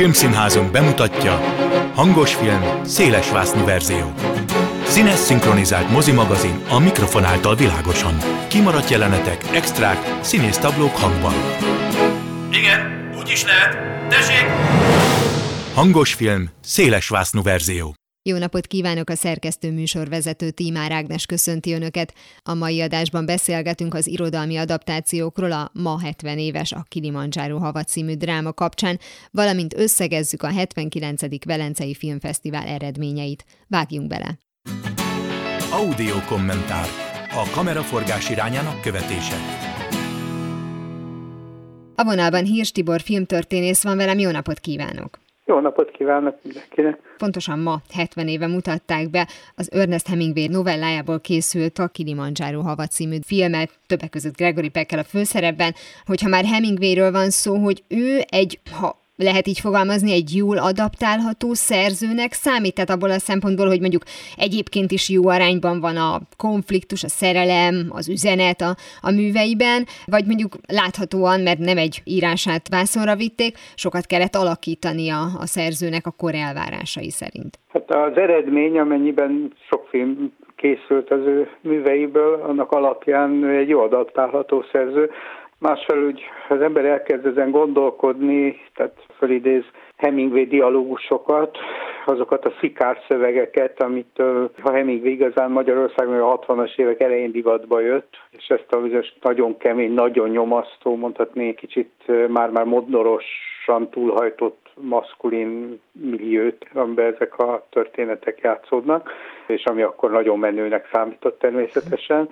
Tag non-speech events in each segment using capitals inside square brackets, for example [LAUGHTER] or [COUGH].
Filmszínházunk bemutatja Hangos film, szélesvásznú verzió. Színes szinkronizált mozimagazin a mikrofon által világosan. Kimaradt jelenetek, extrák, színésztablók hangban. Igen, úgy is lehet. Tessék! Hangos film, szélesvásznú verzió. Jó napot kívánok a szerkesztő műsorvezető Tímár Ágnes köszönti Önöket. A mai adásban beszélgetünk az irodalmi adaptációkról a ma 70 éves a Kilimanjaro Hava című dráma kapcsán, valamint összegezzük a 79. Velencei Filmfesztivál eredményeit. Vágjunk bele! Audio kommentár. A kameraforgás irányának követése. A vonalban Hírs Tibor filmtörténész van velem, jó napot kívánok! Jó napot kívánok mindenkinek! Pontosan ma, 70 éve mutatták be az Ernest Hemingway novellájából készült a Kilimanjaro Hava című filmet, többek között Gregory Peckkel a főszerepben, hogyha már Hemingwayről van szó, hogy ő egy, ha lehet így fogalmazni, egy jól adaptálható szerzőnek számít, tehát abból a szempontból, hogy mondjuk egyébként is jó arányban van a konfliktus, a szerelem, az üzenet a, a műveiben, vagy mondjuk láthatóan, mert nem egy írását vászonra vitték, sokat kellett alakítani a, a szerzőnek a kor elvárásai szerint. Hát az eredmény, amennyiben sok film készült az ő műveiből, annak alapján egy jó adaptálható szerző. Másfelől úgy az ember elkezd ezen gondolkodni, tehát fölidéz Hemingway dialógusokat, azokat a szikár szövegeket, amit ha Hemingway igazán Magyarországon a 60-as évek elején divatba jött, és ezt a bizonyos nagyon kemény, nagyon nyomasztó, mondhatni kicsit már-már modnorosan túlhajtott maszkulin milliót, amiben ezek a történetek játszódnak, és ami akkor nagyon menőnek számított természetesen.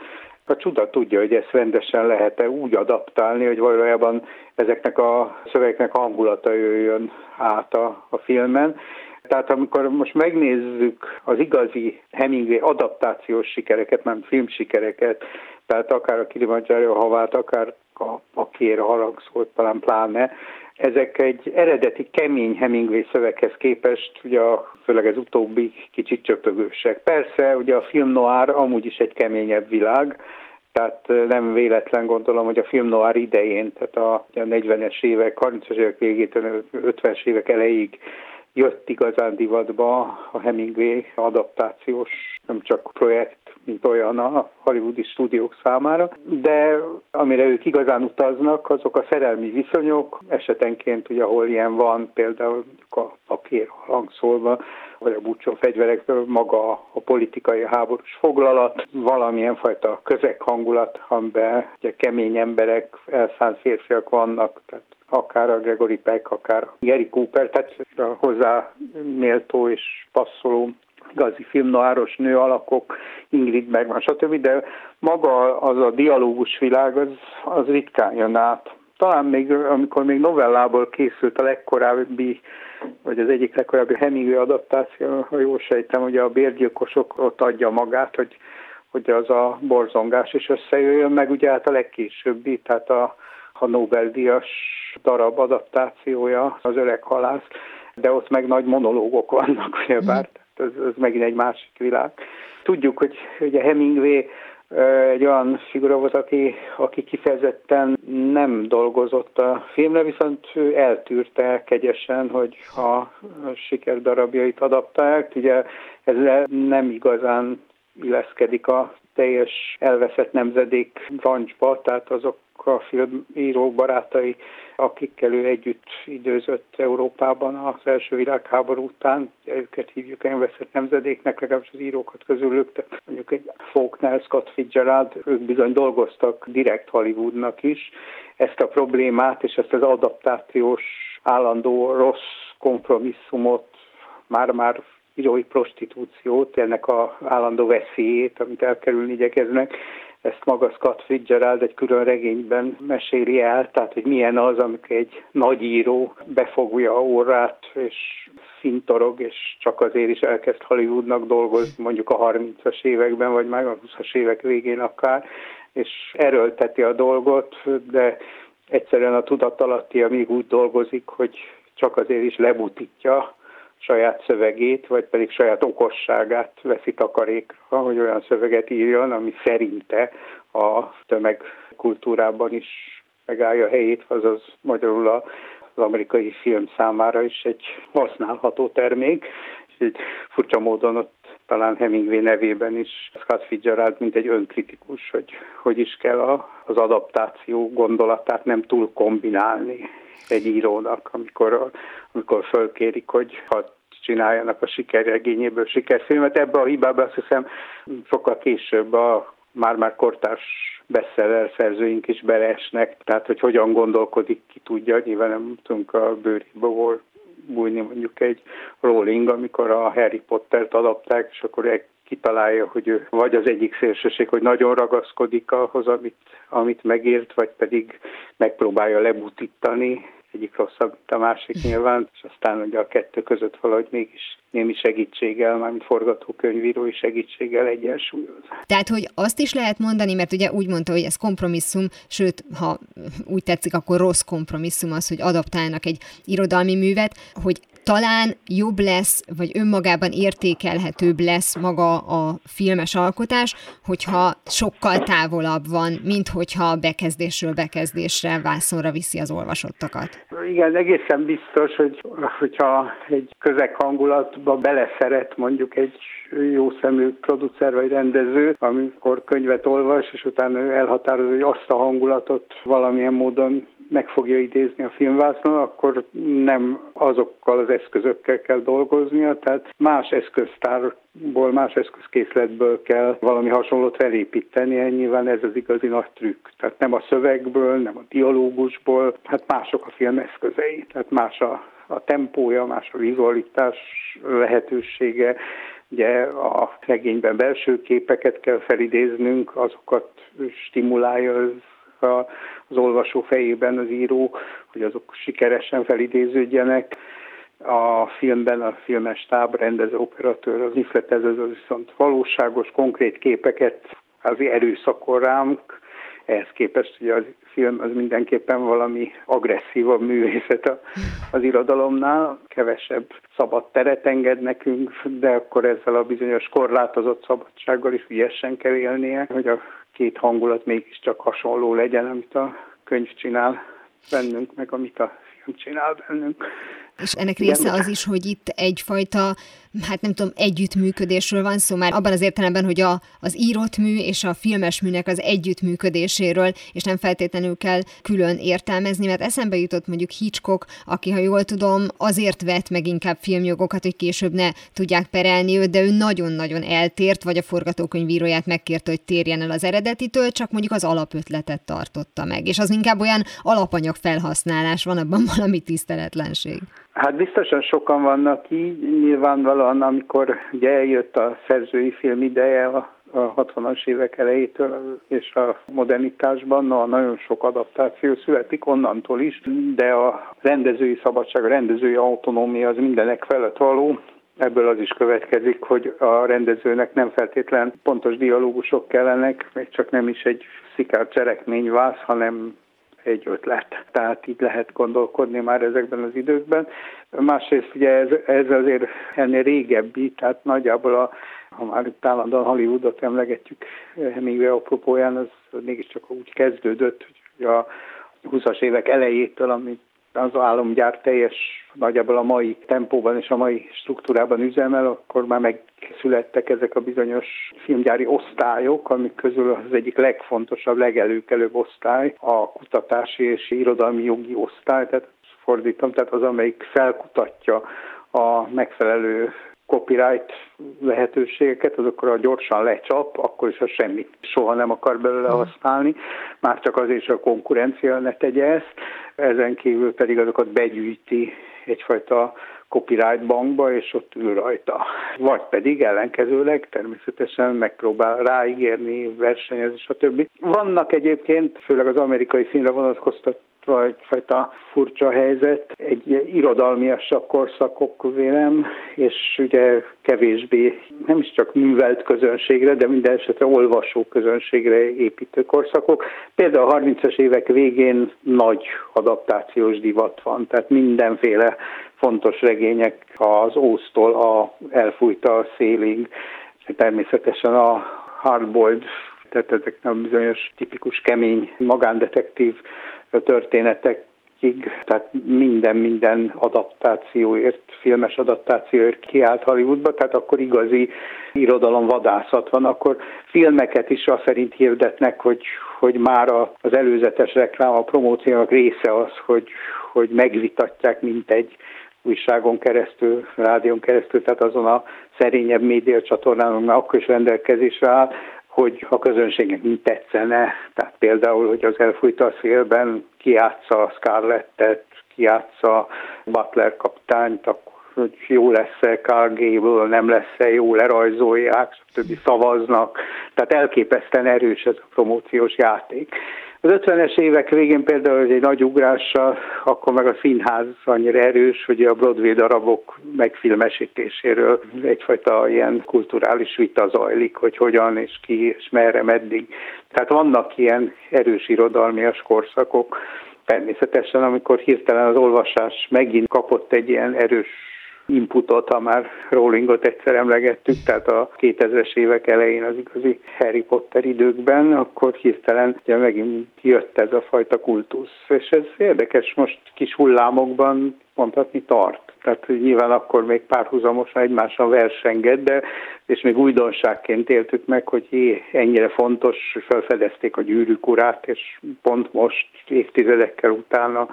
A csuda tudja, hogy ezt rendesen lehet-e úgy adaptálni, hogy valójában ezeknek a szövegeknek hangulata jöjjön át a, a filmen. Tehát amikor most megnézzük az igazi Hemingway adaptációs sikereket, nem filmsikereket, tehát akár a Kilimanjaro havát, akár a, a kér harangszót, talán pláne, ezek egy eredeti kemény Hemingway szöveghez képest, ugye a, főleg ez utóbbi kicsit csöpögősek. Persze, ugye a film noir amúgy is egy keményebb világ, tehát nem véletlen gondolom, hogy a film noir idején, tehát a, 40-es évek, 30-as évek végétől 50-es évek elejéig jött igazán divatba a Hemingway adaptációs, nem csak projekt, mint olyan a hollywoodi stúdiók számára, de amire ők igazán utaznak, azok a szerelmi viszonyok, esetenként, ugye, ahol ilyen van, például a papír hangszólva, vagy a búcsó fegyverekből maga a politikai háborús foglalat, valamilyen fajta közeghangulat, amiben ugye kemény emberek, elszánt férfiak vannak, tehát akár a Gregory Peck, akár a Gary Cooper, tehát hozzá méltó és passzoló igazi filmnoáros nő alakok, Ingrid Bergman, stb., de maga az a dialógus világ, az, az ritkán jön át. Talán még, amikor még novellából készült a legkorábbi, vagy az egyik legkorábbi Hemingway adaptáció, ha jól sejtem, hogy a bérgyilkosok ott adja magát, hogy, hogy az a borzongás is összejöjjön, meg ugye hát a legkésőbbi, tehát a, a Nobel-díjas darab adaptációja, az öreg halász, de ott meg nagy monológok vannak, ugyebár, ez, ez megint egy másik világ. Tudjuk, hogy ugye Hemingway egy olyan figura volt, aki, aki kifejezetten nem dolgozott a filmre, viszont ő eltűrte kegyesen, hogy a sikerdarabjait adaptálják. Ugye ez nem igazán illeszkedik a teljes elveszett nemzedék rancsba, tehát azok a filmírók barátai, akikkel ő együtt időzött Európában az első világháború után, őket hívjuk elveszett nemzedéknek, legalábbis az írókat közülük, tehát mondjuk egy Faulkner, Scott Fitzgerald, ők bizony dolgoztak direkt Hollywoodnak is, ezt a problémát és ezt az adaptációs állandó rossz kompromisszumot már-már írói prostitúciót, ennek a állandó veszélyét, amit elkerülni igyekeznek, ezt maga Scott Fitzgerald egy külön regényben meséli el, tehát hogy milyen az, amikor egy nagy író befogja a órát, és szintorog, és csak azért is elkezd Hollywoodnak dolgozni, mondjuk a 30-as években, vagy már a 20-as évek végén akár, és erőlteti a dolgot, de egyszerűen a tudatalatti, amíg úgy dolgozik, hogy csak azért is lebutítja saját szövegét, vagy pedig saját okosságát veszi takarékra, hogy olyan szöveget írjon, ami szerinte a tömegkultúrában is megállja a helyét, azaz magyarul a az amerikai film számára is egy használható termék, és egy furcsa módon ott talán Hemingway nevében is Scott Fitzgerald, mint egy önkritikus, hogy hogy is kell az adaptáció gondolatát nem túl kombinálni egy írónak, amikor, amikor fölkérik, hogy ha csináljanak a sikerregényéből sikerfilmet. Ebbe a hibába azt hiszem sokkal később a már-már kortárs bestseller szerzőink is beleesnek, tehát hogy hogyan gondolkodik, ki tudja, nyilván nem tudunk a volt bújni mondjuk egy Rowling, amikor a Harry Pottert adapták, és akkor kitalálja, hogy ő vagy az egyik szélsőség, hogy nagyon ragaszkodik ahhoz, amit, amit megért, vagy pedig megpróbálja lebutítani, egyik rosszabb, a másik nyilván, és aztán ugye a kettő között valahogy mégis némi segítséggel, mármint forgatókönyvírói segítséggel egyensúlyoz. Tehát, hogy azt is lehet mondani, mert ugye úgy mondta, hogy ez kompromisszum, sőt, ha úgy tetszik, akkor rossz kompromisszum az, hogy adaptálnak egy irodalmi művet, hogy talán jobb lesz, vagy önmagában értékelhetőbb lesz maga a filmes alkotás, hogyha sokkal távolabb van, mint hogyha bekezdésről bekezdésre vászonra viszi az olvasottakat. Igen, egészen biztos, hogy hogyha egy közeg hangulatba beleszeret mondjuk egy jó szemű producer vagy rendező, amikor könyvet olvas, és utána elhatározza, hogy azt a hangulatot valamilyen módon meg fogja idézni a filmvásznon, akkor nem azokkal az eszközökkel kell dolgoznia, tehát más eszköztárból, más eszközkészletből kell valami hasonlót felépíteni, nyilván ez az igazi nagy trükk. Tehát nem a szövegből, nem a dialógusból, hát mások a film eszközei, tehát más a, a tempója, más a vizualitás lehetősége, Ugye a regényben belső képeket kell felidéznünk, azokat stimulálja az az olvasó fejében az író, hogy azok sikeresen felidéződjenek. A filmben a filmes táb, rendező, operatőr, az ihletező az viszont valóságos, konkrét képeket az erőszakol ránk, ehhez képest ugye a film az mindenképpen valami agresszívabb művészet az irodalomnál, kevesebb szabad teret enged nekünk, de akkor ezzel a bizonyos korlátozott szabadsággal is ügyesen kell élnie, hogy a két hangulat mégiscsak hasonló legyen, amit a könyv csinál bennünk, meg amit a film csinál bennünk. És ennek része az is, hogy itt egyfajta hát nem tudom, együttműködésről van szó, már abban az értelemben, hogy a, az írott mű és a filmes műnek az együttműködéséről, és nem feltétlenül kell külön értelmezni, mert eszembe jutott mondjuk Hitchcock, aki, ha jól tudom, azért vett meg inkább filmjogokat, hogy később ne tudják perelni őt, de ő nagyon-nagyon eltért, vagy a forgatókönyvíróját megkérte, hogy térjen el az eredetitől, csak mondjuk az alapötletet tartotta meg. És az inkább olyan alapanyag felhasználás, van abban valami tiszteletlenség. Hát biztosan sokan vannak így, nyilvánvalóan, amikor ugye eljött a szerzői film ideje a, a 60-as évek elejétől és a modernitásban, na, nagyon sok adaptáció születik onnantól is, de a rendezői szabadság, a rendezői autonómia az mindenek felett való, Ebből az is következik, hogy a rendezőnek nem feltétlen pontos dialógusok kellenek, még csak nem is egy szikár cselekményvász, hanem egy ötlet. Tehát így lehet gondolkodni már ezekben az időkben. Másrészt ugye ez, ez azért ennél régebbi, tehát nagyjából a ha már állandóan Hollywoodot emlegetjük Hemingway apropóján, az mégiscsak úgy kezdődött, hogy a 20-as évek elejétől, amit az államgyár teljes nagyjából a mai tempóban és a mai struktúrában üzemel, akkor már megszülettek ezek a bizonyos filmgyári osztályok, amik közül az egyik legfontosabb, legelőkelőbb osztály a kutatási és irodalmi jogi osztály, tehát fordítom, tehát az, amelyik felkutatja a megfelelő copyright lehetőségeket, azokra gyorsan lecsap, akkor is a semmit soha nem akar belőle használni, már csak azért, hogy a konkurencia ne tegye ezt, ezen kívül pedig azokat begyűjti egyfajta copyright bankba, és ott ül rajta. Vagy pedig ellenkezőleg természetesen megpróbál ráígérni, versenyezni, stb. Vannak egyébként, főleg az amerikai filmre vonatkoztat egyfajta furcsa helyzet, egy irodalmiasabb korszakok vélem, és ugye kevésbé nem is csak művelt közönségre, de minden esetre olvasó közönségre építő korszakok. Például a 30-as évek végén nagy adaptációs divat van, tehát mindenféle fontos regények az Ósztól a elfújta a szélig, természetesen a hardboiled, tehát ezek a bizonyos tipikus kemény magándetektív történetek ig, tehát minden-minden adaptációért, filmes adaptációért kiállt Hollywoodba, tehát akkor igazi irodalom vadászat van, akkor filmeket is azt szerint hirdetnek, hogy, hogy már az előzetes reklám, a promóciónak része az, hogy, hogy megvitatják, mint egy újságon keresztül, rádión keresztül, tehát azon a szerényebb média csatornán, mert akkor is rendelkezésre áll, hogy a közönségnek mi tetszene. Tehát például, hogy az elfújta a szélben kiátsza a Scarlettet, kiátsza Butler kapitányt, akkor hogy jó lesz-e Gable, nem lesz-e jó, lerajzolják, stb. szavaznak. Tehát elképesztően erős ez a promóciós játék. Az 50-es évek végén például egy nagy ugrással, akkor meg a színház annyira erős, hogy a Broadway darabok megfilmesítéséről egyfajta ilyen kulturális vita zajlik, hogy hogyan és ki és merre, meddig. Tehát vannak ilyen erős irodalmias korszakok. Természetesen, amikor hirtelen az olvasás megint kapott egy ilyen erős inputot, ha már Rowlingot egyszer emlegettük, tehát a 2000-es évek elején az igazi Harry Potter időkben, akkor hirtelen ugye megint jött ez a fajta kultusz. És ez érdekes, most kis hullámokban mondhatni tart. Tehát nyilván akkor még párhuzamosan egymással versengett, de és még újdonságként éltük meg, hogy jé, ennyire fontos, felfedezték a gyűrűk urát, és pont most évtizedekkel utána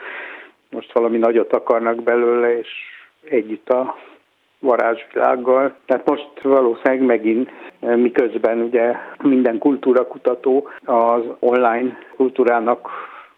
most valami nagyot akarnak belőle, és együtt a varázsvilággal. Tehát most valószínűleg megint, miközben ugye minden kultúrakutató az online kultúrának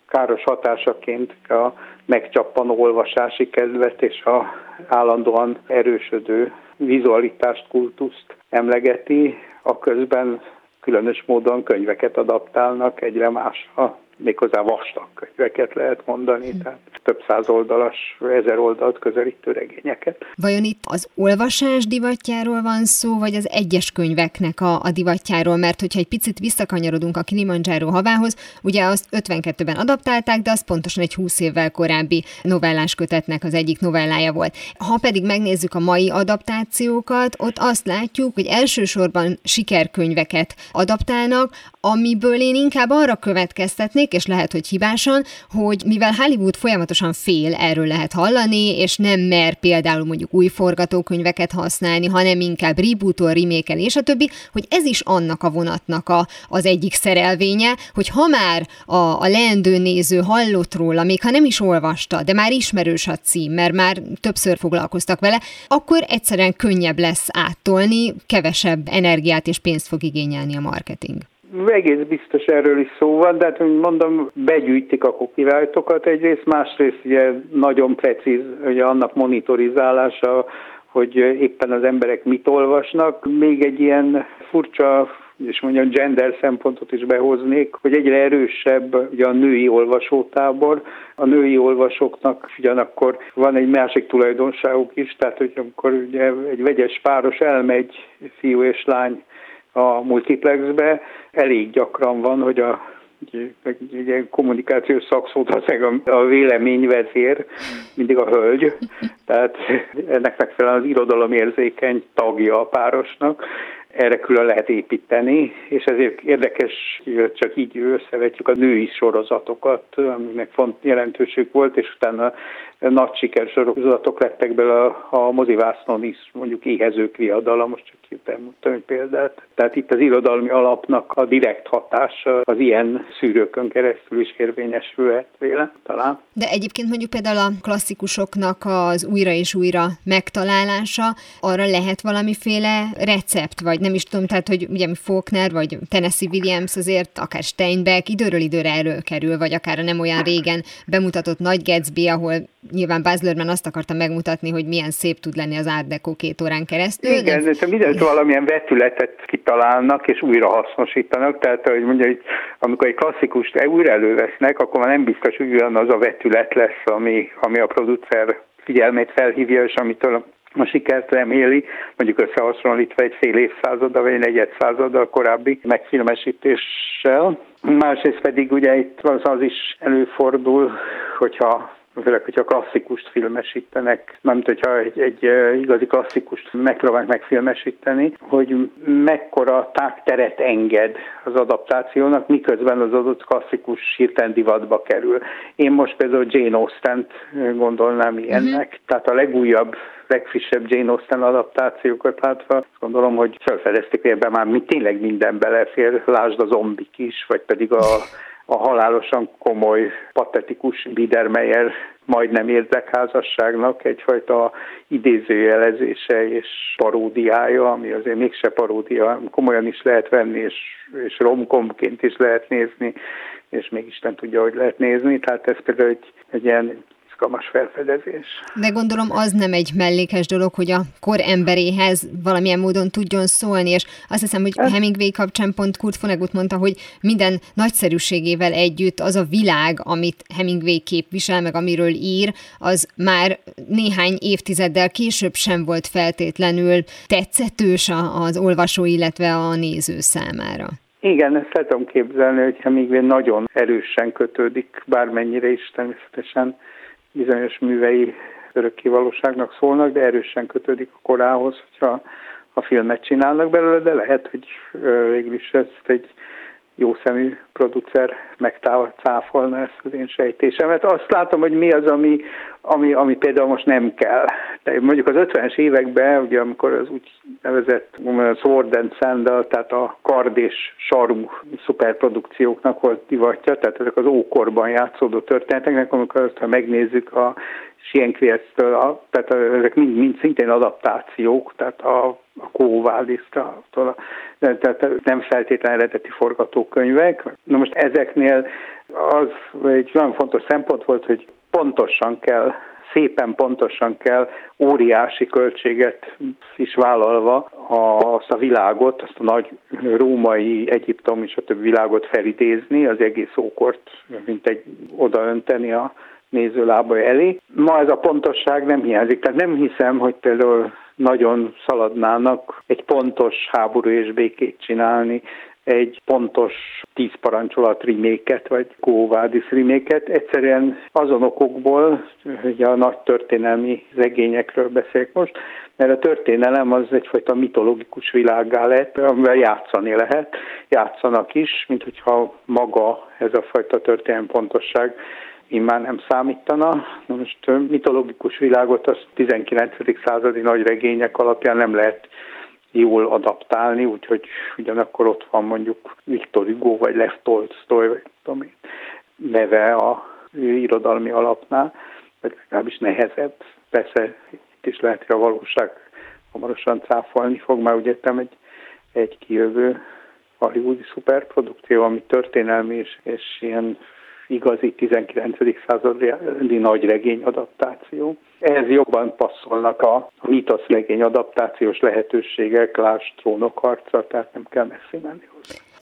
káros hatásaként a megcsappanó olvasási kedvet és a állandóan erősödő vizualitást, kultuszt emlegeti, a közben különös módon könyveket adaptálnak egyre másra méghozzá vastag könyveket lehet mondani, tehát több száz oldalas, ezer oldalt közelítő regényeket. Vajon itt az olvasás divatjáról van szó, vagy az egyes könyveknek a, a divatjáról? Mert hogyha egy picit visszakanyarodunk a Kilimanjaro havához, ugye azt 52-ben adaptálták, de az pontosan egy 20 évvel korábbi novellás kötetnek az egyik novellája volt. Ha pedig megnézzük a mai adaptációkat, ott azt látjuk, hogy elsősorban sikerkönyveket adaptálnak, amiből én inkább arra következtetnék, és lehet, hogy hibásan, hogy mivel Hollywood folyamatosan fél, erről lehet hallani, és nem mer például mondjuk új forgatókönyveket használni, hanem inkább rebootol, remake és a többi, hogy ez is annak a vonatnak a, az egyik szerelvénye, hogy ha már a, a leendő néző hallott róla, még ha nem is olvasta, de már ismerős a cím, mert már többször foglalkoztak vele, akkor egyszerűen könnyebb lesz áttolni, kevesebb energiát és pénzt fog igényelni a marketing. Egész biztos erről is szó van, de hát mondom, begyűjtik a copyrightokat egyrészt, másrészt ugye nagyon precíz ugye annak monitorizálása, hogy éppen az emberek mit olvasnak. Még egy ilyen furcsa és mondjam gender szempontot is behoznék, hogy egyre erősebb ugye a női olvasótábor. A női olvasóknak ugyanakkor van egy másik tulajdonságuk is, tehát hogy amikor ugye egy vegyes páros elmegy, fiú és lány a multiplexbe. Elég gyakran van, hogy a egy kommunikációs szakszót a, a véleményvezér, mindig a hölgy, tehát ennek megfelelően az irodalomérzékeny tagja a párosnak, erre külön lehet építeni, és ezért érdekes, hogy csak így összevetjük a női sorozatokat, aminek font jelentőség volt, és utána nagy sikersorozatok lettek bele a, a mozivásznon is, mondjuk éhezők viadala, most csak hirtelen mondtam egy példát. Tehát itt az irodalmi alapnak a direkt hatása az ilyen szűrőkön keresztül is érvényesülhet véle, talán. De egyébként mondjuk például a klasszikusoknak az újra és újra megtalálása, arra lehet valamiféle recept, vagy nem is tudom, tehát hogy ugye Faulkner, vagy Tennessee Williams azért, akár Steinbeck időről időre előkerül, vagy akár nem olyan régen bemutatott Nagy Gatsby, ahol nyilván Baz Luhrmann azt akarta megmutatni, hogy milyen szép tud lenni az Deco két órán keresztül. Igen, de mindent valamilyen vetületet kitalálnak és újra hasznosítanak, tehát hogy mondja, hogy amikor egy klasszikust újra elővesznek, akkor már nem biztos, hogy az a vetület lesz, ami, ami a producer figyelmét felhívja, és amitől a sikert reméli, mondjuk összehasonlítva egy fél évszázaddal vagy egy negyed századdal korábbi megfilmesítéssel. Másrészt pedig ugye itt az, az is előfordul, hogyha főleg, hogyha klasszikust filmesítenek, nem hogyha egy, egy igazi klasszikust megpróbálnak megfilmesíteni, hogy mekkora tágteret enged az adaptációnak, miközben az adott klasszikus hirtelen divatba kerül. Én most például Jane Austen-t gondolnám ilyennek, uh-huh. tehát a legújabb legfrissebb Jane Austen adaptációkat látva, azt gondolom, hogy felfedezték, hogy ebben már mi tényleg minden belefér, lásd a zombik is, vagy pedig a a halálosan komoly, patetikus Biedermeier majdnem érdekházasságnak egyfajta idézőjelezése és paródiája, ami azért mégse paródia, komolyan is lehet venni, és, és romkomként is lehet nézni, és még Isten tudja, hogy lehet nézni. Tehát ez például egy, egy ilyen izgalmas felfedezés. De gondolom az nem egy mellékes dolog, hogy a kor emberéhez valamilyen módon tudjon szólni, és azt hiszem, hogy ez... Hemingway kapcsán pont Kurt Vonnegut mondta, hogy minden nagyszerűségével együtt az a világ, amit Hemingway képvisel, meg amiről ír, az már néhány évtizeddel később sem volt feltétlenül tetszetős az olvasó, illetve a néző számára. Igen, ezt tudom képzelni, hogy Hemingway nagyon erősen kötődik, bármennyire is természetesen bizonyos művei örökké valóságnak szólnak, de erősen kötődik a korához, hogyha a filmet csinálnak belőle, de lehet, hogy végül is ezt egy jó szemű producer megcáfolna ezt az én sejtésemet. Azt látom, hogy mi az, ami, ami, ami például most nem kell. De mondjuk az 50-es években, ugye amikor az úgy nevezett Sword and Sandal, tehát a kard és sarú szuperprodukcióknak volt divatja, tehát ezek az ókorban játszódó történeteknek, amikor azt, ha megnézzük a Sienkvérctől, tehát ezek mind, mind szintén adaptációk, tehát a, a Kóválisztától, tehát nem feltétlenül eredeti forgatókönyvek. Na most ezeknél az egy nagyon fontos szempont volt, hogy pontosan kell szépen pontosan kell óriási költséget is vállalva azt a világot, azt a nagy római, Egyiptom és a több világot felidézni, az egész ókort, mint egy odaönteni a néző lábai elé. Ma ez a pontosság nem hiányzik, tehát nem hiszem, hogy például nagyon szaladnának egy pontos háború és békét csinálni, egy pontos tíz parancsolat riméket, vagy Kóvádis riméket. Egyszerűen azon okokból, hogy a nagy történelmi regényekről beszélek most, mert a történelem az egyfajta mitológikus világgá lett, amivel játszani lehet, játszanak is, mint hogyha maga ez a fajta történelmi pontosság immár nem számítana. Na most mitológikus világot az 19. századi nagy regények alapján nem lehet jól adaptálni, úgyhogy ugyanakkor ott van mondjuk Viktor Hugo vagy Lev Tolstoy, vagy tudom én, neve a irodalmi alapnál, vagy legalábbis nehezebb. Persze itt is lehet, hogy a valóság hamarosan cáfolni fog, már ugye egy, egy kijövő hollywoodi szuperprodukció, ami történelmi és, és ilyen igazi 19. századi nagy regény adaptáció. Ehhez jobban passzolnak a, mítosz regény adaptációs lehetőségek, lásd trónokharca, tehát nem kell messzi menni.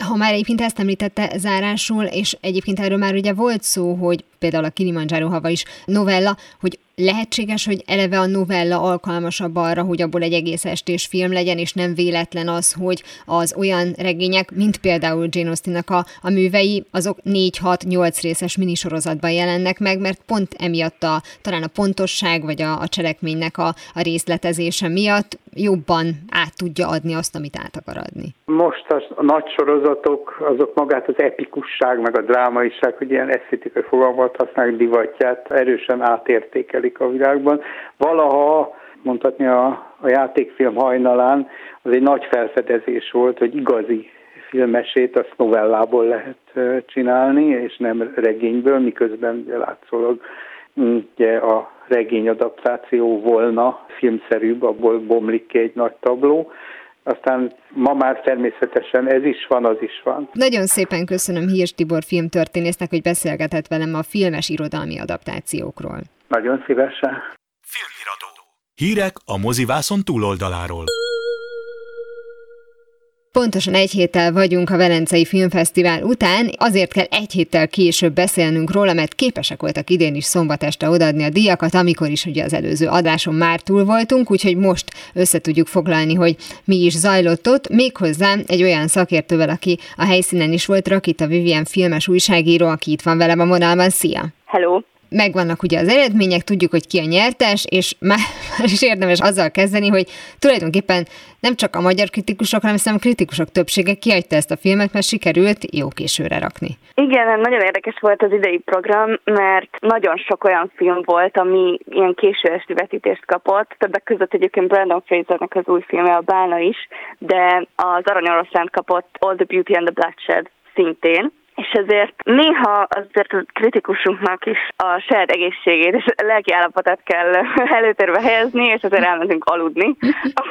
Ha már egyébként ezt említette zárásul, és egyébként erről már ugye volt szó, hogy például a Kilimanjaro hava is novella, hogy lehetséges, hogy eleve a novella alkalmasabb arra, hogy abból egy egész estés film legyen, és nem véletlen az, hogy az olyan regények, mint például Jane Austennak a, a művei, azok 4-6-8 részes minisorozatban jelennek meg, mert pont emiatt a, talán a pontosság, vagy a, a cselekménynek a, a részletezése miatt jobban át tudja adni azt, amit át akar adni. Most a, a nagy sorozatok, azok magát az epikusság, meg a drámaiság, hogy ilyen esztétikai fogalmat használják divatját, erősen átértékelik a világban. Valaha mondhatni a, a játékfilm hajnalán az egy nagy felfedezés volt, hogy igazi filmesét azt novellából lehet csinálni, és nem regényből, miközben ugye látszólag ugye a regény adaptáció volna filmszerűbb, abból bomlik ki egy nagy tabló. Aztán ma már természetesen ez is van, az is van. Nagyon szépen köszönöm Hírs Tibor filmtörténésznek, hogy beszélgetett velem a filmes irodalmi adaptációkról. Nagyon szívesen. Filmiradó. Hírek a mozivászon túloldaláról. Pontosan egy héttel vagyunk a Velencei Filmfesztivál után, azért kell egy héttel később beszélnünk róla, mert képesek voltak idén is szombat este odaadni a díjakat, amikor is ugye az előző adáson már túl voltunk, úgyhogy most össze tudjuk foglalni, hogy mi is zajlott ott, méghozzá egy olyan szakértővel, aki a helyszínen is volt, Rakita Vivian filmes újságíró, aki itt van velem a vonalban. Szia! Hello! Megvannak ugye az eredmények, tudjuk, hogy ki a nyertes, és [LAUGHS] már is érdemes azzal kezdeni, hogy tulajdonképpen nem csak a magyar kritikusok, hanem a kritikusok többsége kiadta ezt a filmet, mert sikerült jó későre rakni. Igen, nagyon érdekes volt az idei program, mert nagyon sok olyan film volt, ami ilyen késő esti vetítést kapott. Többek között egyébként Brandon Frasernek az új filmje a Bálna is, de az Arany Oroszlánt kapott All the Beauty and the Bloodshed szintén és ezért néha azért a kritikusunknak is a saját egészségét és a lelki állapotát kell [LAUGHS] előtérbe helyezni, és azért elmentünk aludni.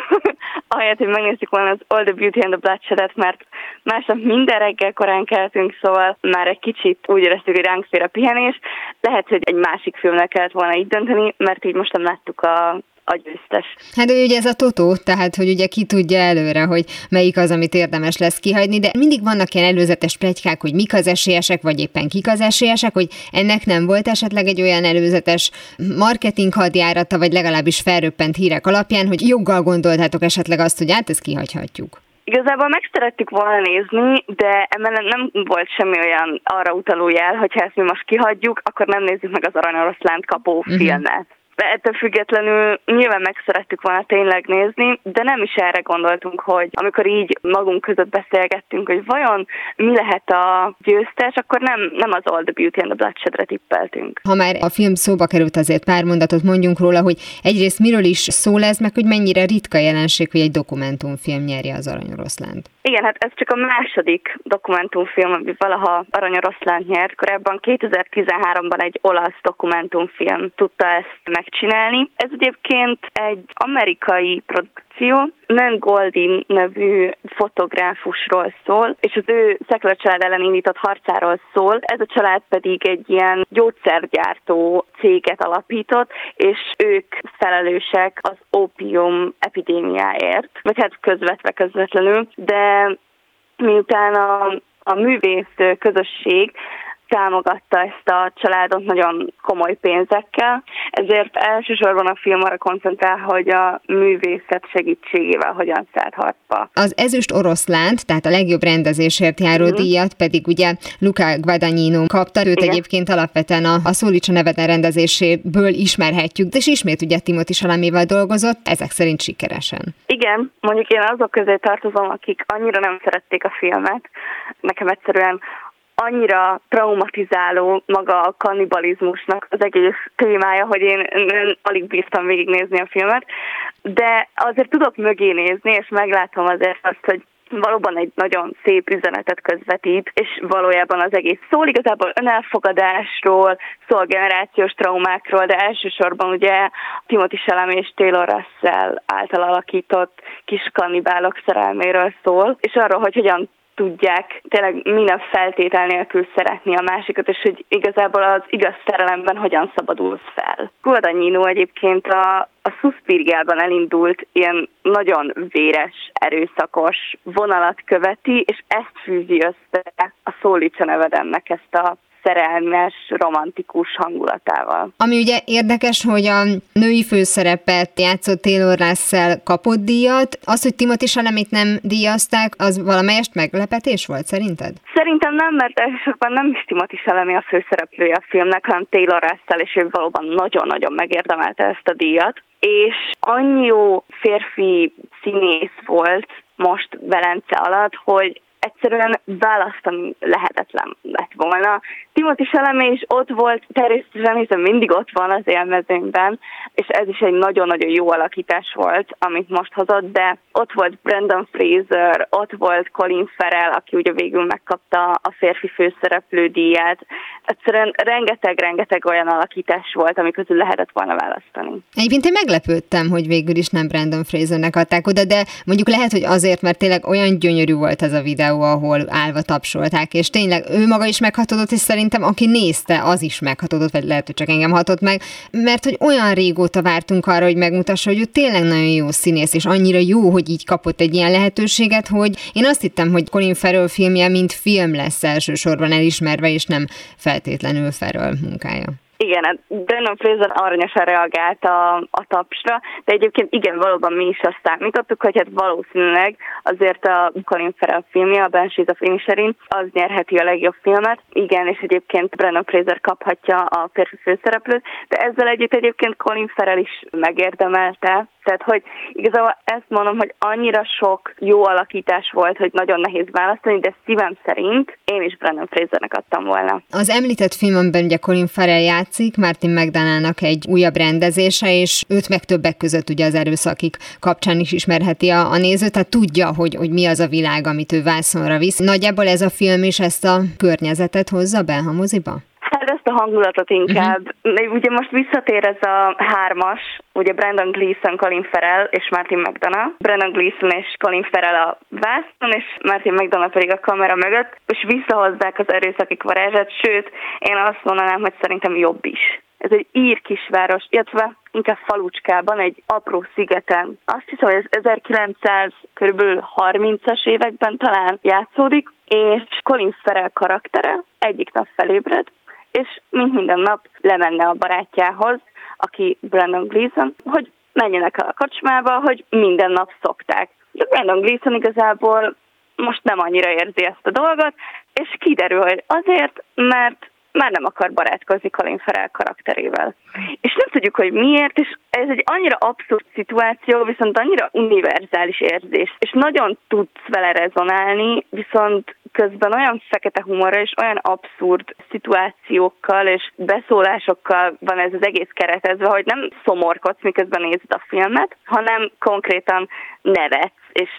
[LAUGHS] Ahelyett, hogy megnézzük volna az All the Beauty and the Bloodshed-et, mert másnap minden reggel korán keltünk, szóval már egy kicsit úgy éreztük, hogy ránk fér a pihenés. Lehet, hogy egy másik filmnek kellett volna így dönteni, mert így most nem láttuk a a győztes. Hát ugye ez a totó, tehát hogy ugye ki tudja előre, hogy melyik az, amit érdemes lesz kihagyni, de mindig vannak ilyen előzetes plegykák, hogy mik az esélyesek, vagy éppen kik az esélyesek, hogy ennek nem volt esetleg egy olyan előzetes marketing hadjárata, vagy legalábbis felröppent hírek alapján, hogy joggal gondoltátok esetleg azt, hogy hát ezt kihagyhatjuk. Igazából meg szerettük volna nézni, de emellett nem volt semmi olyan arra utaló jel, hogyha ezt mi most kihagyjuk, akkor nem nézzük meg az Aranyoroszlánt kapó uh-huh. filmet. De ettől függetlenül nyilván meg szerettük volna tényleg nézni, de nem is erre gondoltunk, hogy amikor így magunk között beszélgettünk, hogy vajon mi lehet a győztes, akkor nem, nem az All the Beauty and the Bloodshed-re tippeltünk. Ha már a film szóba került, azért pár mondatot mondjunk róla, hogy egyrészt miről is szól ez, meg hogy mennyire ritka jelenség, hogy egy dokumentumfilm nyerje az Aranyoroszlánt. Igen, hát ez csak a második dokumentumfilm, ami valaha Aranyoroszlánt nyert. Korábban 2013-ban egy olasz dokumentumfilm tudta ezt megcsinálni. Ez egyébként egy amerikai produkció, Nan Goldin nevű fotográfusról szól, és az ő szekular család ellen indított harcáról szól. Ez a család pedig egy ilyen gyógyszergyártó céget alapított, és ők felelősek az ópium epidémiáért, vagy hát közvetve közvetlenül, de miután a a művész közösség támogatta ezt a családot nagyon komoly pénzekkel, ezért elsősorban a film arra koncentrál, hogy a művészet segítségével hogyan szállt harcba. Az ezüst oroszlánt, tehát a legjobb rendezésért járó mm-hmm. díjat pedig ugye Luca Guadagnino kapta, őt Igen. egyébként alapvetően a, a Szólicsa neveden rendezéséből ismerhetjük, és ismét ugye Timothy Salaméval dolgozott, ezek szerint sikeresen. Igen, mondjuk én azok közé tartozom, akik annyira nem szerették a filmet, nekem egyszerűen annyira traumatizáló maga a kannibalizmusnak az egész témája, hogy én, én alig bírtam végignézni a filmet, de azért tudok mögé nézni, és meglátom azért azt, hogy valóban egy nagyon szép üzenetet közvetít, és valójában az egész szól. Igazából önelfogadásról, szól generációs traumákról, de elsősorban ugye Timothy Chalamet és Taylor Russell által alakított kis kannibálok szerelméről szól, és arról, hogy hogyan tudják tényleg minden feltétel nélkül szeretni a másikat, és hogy igazából az igaz szerelemben hogyan szabadulsz fel. Guadagnino egyébként a, a Suspiriában elindult ilyen nagyon véres, erőszakos vonalat követi, és ezt fűzi össze a Szólicsa nevedemnek ezt a szerelmes, romantikus hangulatával. Ami ugye érdekes, hogy a női főszerepet játszott Taylor Russell kapott díjat. Az, hogy Timothy Salamit nem díjazták, az valamelyest meglepetés volt szerinted? Szerintem nem, mert elsősorban nem is Timothy Salami a főszereplője a filmnek, hanem Taylor Russell, és ő valóban nagyon-nagyon megérdemelte ezt a díjat. És annyi jó férfi színész volt most Velence alatt, hogy egyszerűen választani lehetetlen lett volna. Timothy Chalamet is ott volt, természetesen hiszen mindig ott van az élmezőnkben, és ez is egy nagyon-nagyon jó alakítás volt, amit most hozott, de ott volt Brandon Fraser, ott volt Colin Farrell, aki ugye végül megkapta a férfi főszereplő díját. Egyszerűen rengeteg-rengeteg olyan alakítás volt, ami közül lehetett volna választani. Egyébként én meglepődtem, hogy végül is nem Brandon Frasernek adták oda, de mondjuk lehet, hogy azért, mert tényleg olyan gyönyörű volt ez a videó, ahol állva tapsolták, és tényleg ő maga is meghatódott, és szerintem aki nézte, az is meghatódott, vagy lehet, hogy csak engem hatott meg, mert hogy olyan régóta vártunk arra, hogy megmutassa, hogy ő tényleg nagyon jó színész, és annyira jó, hogy így kapott egy ilyen lehetőséget, hogy én azt hittem, hogy Colin Farrell filmje mint film lesz elsősorban elismerve, és nem feltétlenül Farrell munkája. Igen, hát Brennan Fraser aranyosan reagált a, a tapsra, de egyébként igen, valóban mi is azt számítottuk, hogy hát valószínűleg azért a Colin Farrell filmje, a Banshees of Inisherin, az nyerheti a legjobb filmet. Igen, és egyébként Brennan Fraser kaphatja a férfi főszereplőt, de ezzel együtt egyébként Colin Farrell is megérdemelte, tehát, hogy igazából ezt mondom, hogy annyira sok jó alakítás volt, hogy nagyon nehéz választani, de szívem szerint én is Brendan Frasernek adtam volna. Az említett filmben ugye Colin Farrell játszik, Martin McDonának egy újabb rendezése, és őt meg többek között ugye az erőszakik kapcsán is ismerheti a, a néző, tehát tudja, hogy, hogy mi az a világ, amit ő vászonra visz. Nagyjából ez a film is ezt a környezetet hozza be a moziba? Hangulatot inkább. Uh-huh. Ugye most visszatér ez a hármas, ugye Brandon Gleeson, Colin Farrell és Martin McDonough. Brandon Gleeson és Colin Farrell a vászon, és Martin McDonough pedig a kamera mögött, és visszahozzák az erőszaki varázsát, sőt, én azt mondanám, hogy szerintem jobb is. Ez egy ír kisváros, illetve inkább falucskában, egy apró szigeten. Azt hiszem, hogy ez 1900 kb. 30-as években talán játszódik, és Colin Farrell karaktere egyik nap felébred, és mint minden nap lemenne a barátjához, aki Brandon Gleason, hogy menjenek el a kocsmába, hogy minden nap szokták. De Brandon Gleason igazából most nem annyira érzi ezt a dolgot, és kiderül, hogy azért, mert már nem akar barátkozni Colin Farrell karakterével. És nem tudjuk, hogy miért, és ez egy annyira abszurd szituáció, viszont annyira univerzális érzés, és nagyon tudsz vele rezonálni, viszont közben olyan fekete humorra és olyan abszurd szituációkkal és beszólásokkal van ez az egész keretezve, hogy nem szomorkodsz, miközben nézed a filmet, hanem konkrétan nevetsz, és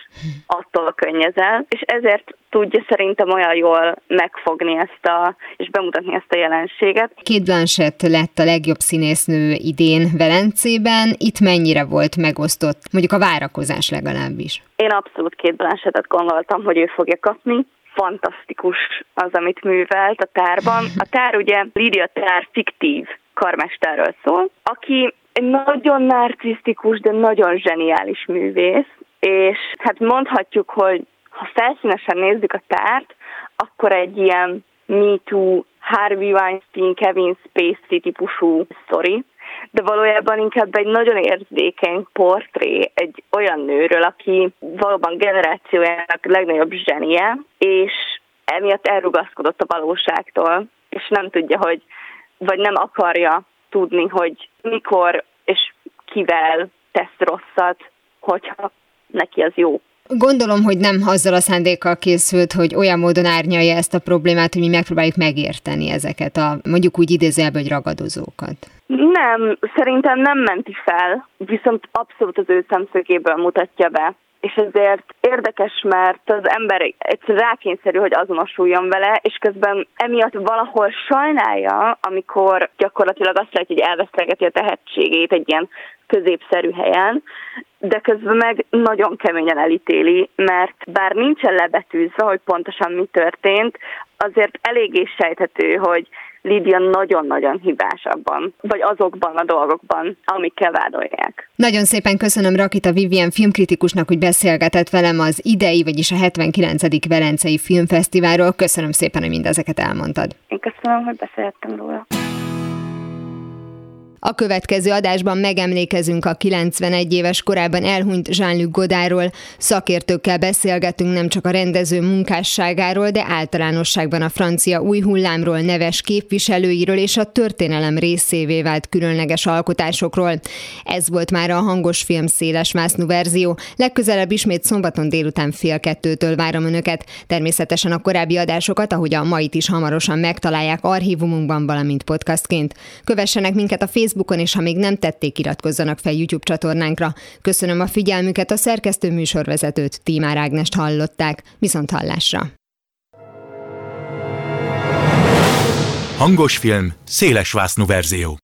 attól könnyezel, és ezért tudja szerintem olyan jól megfogni ezt a, és bemutatni ezt a jelenséget. Két Blanchett lett a legjobb színésznő idén Velencében, itt mennyire volt megosztott, mondjuk a várakozás legalábbis? Én abszolút két Blanchettet gondoltam, hogy ő fogja kapni, fantasztikus az, amit művelt a tárban. A tár ugye Lídia Tár fiktív karmesterről szól, aki egy nagyon narcisztikus, de nagyon zseniális művész, és hát mondhatjuk, hogy ha felszínesen nézzük a tárt, akkor egy ilyen Me Too, Harvey Weinstein, Kevin Spacey típusú sztori, de valójában inkább egy nagyon érzékeny portré egy olyan nőről, aki valóban generációjának legnagyobb zsenie, és emiatt elrugaszkodott a valóságtól, és nem tudja, hogy, vagy nem akarja tudni, hogy mikor és kivel tesz rosszat, hogyha neki az jó. Gondolom, hogy nem azzal a szándékkal készült, hogy olyan módon árnyalja ezt a problémát, hogy mi megpróbáljuk megérteni ezeket a mondjuk úgy idézőjelben, hogy ragadozókat. Nem, szerintem nem menti fel, viszont abszolút az ő szemszögéből mutatja be és ezért érdekes, mert az ember egyszer rákényszerű, hogy azonosuljon vele, és közben emiatt valahol sajnálja, amikor gyakorlatilag azt lehet, hogy elvesztegeti a tehetségét egy ilyen középszerű helyen, de közben meg nagyon keményen elítéli, mert bár nincsen lebetűzve, hogy pontosan mi történt, azért eléggé sejthető, hogy Lídia nagyon-nagyon hibás abban, vagy azokban a dolgokban, amikkel vádolják. Nagyon szépen köszönöm Rakita Vivien filmkritikusnak, hogy beszélgetett velem az idei, vagyis a 79. Velencei Filmfesztiválról. Köszönöm szépen, hogy mindezeket elmondtad. Én köszönöm, hogy beszélhettem róla. A következő adásban megemlékezünk a 91 éves korában elhunyt Jean-Luc Godardról. Szakértőkkel beszélgetünk nem csak a rendező munkásságáról, de általánosságban a francia új hullámról, neves képviselőiről és a történelem részévé vált különleges alkotásokról. Ez volt már a hangos film széles másznú verzió. Legközelebb ismét szombaton délután fél kettőtől várom önöket. Természetesen a korábbi adásokat, ahogy a mait is hamarosan megtalálják archívumunkban, valamint podcastként. Kövessenek minket a Facebook Facebookon, és ha még nem tették, iratkozzanak fel YouTube csatornánkra. Köszönöm a figyelmüket, a szerkesztő műsorvezetőt, Tímár Ágnest hallották. Viszont hallásra! Hangos film, széles verzió.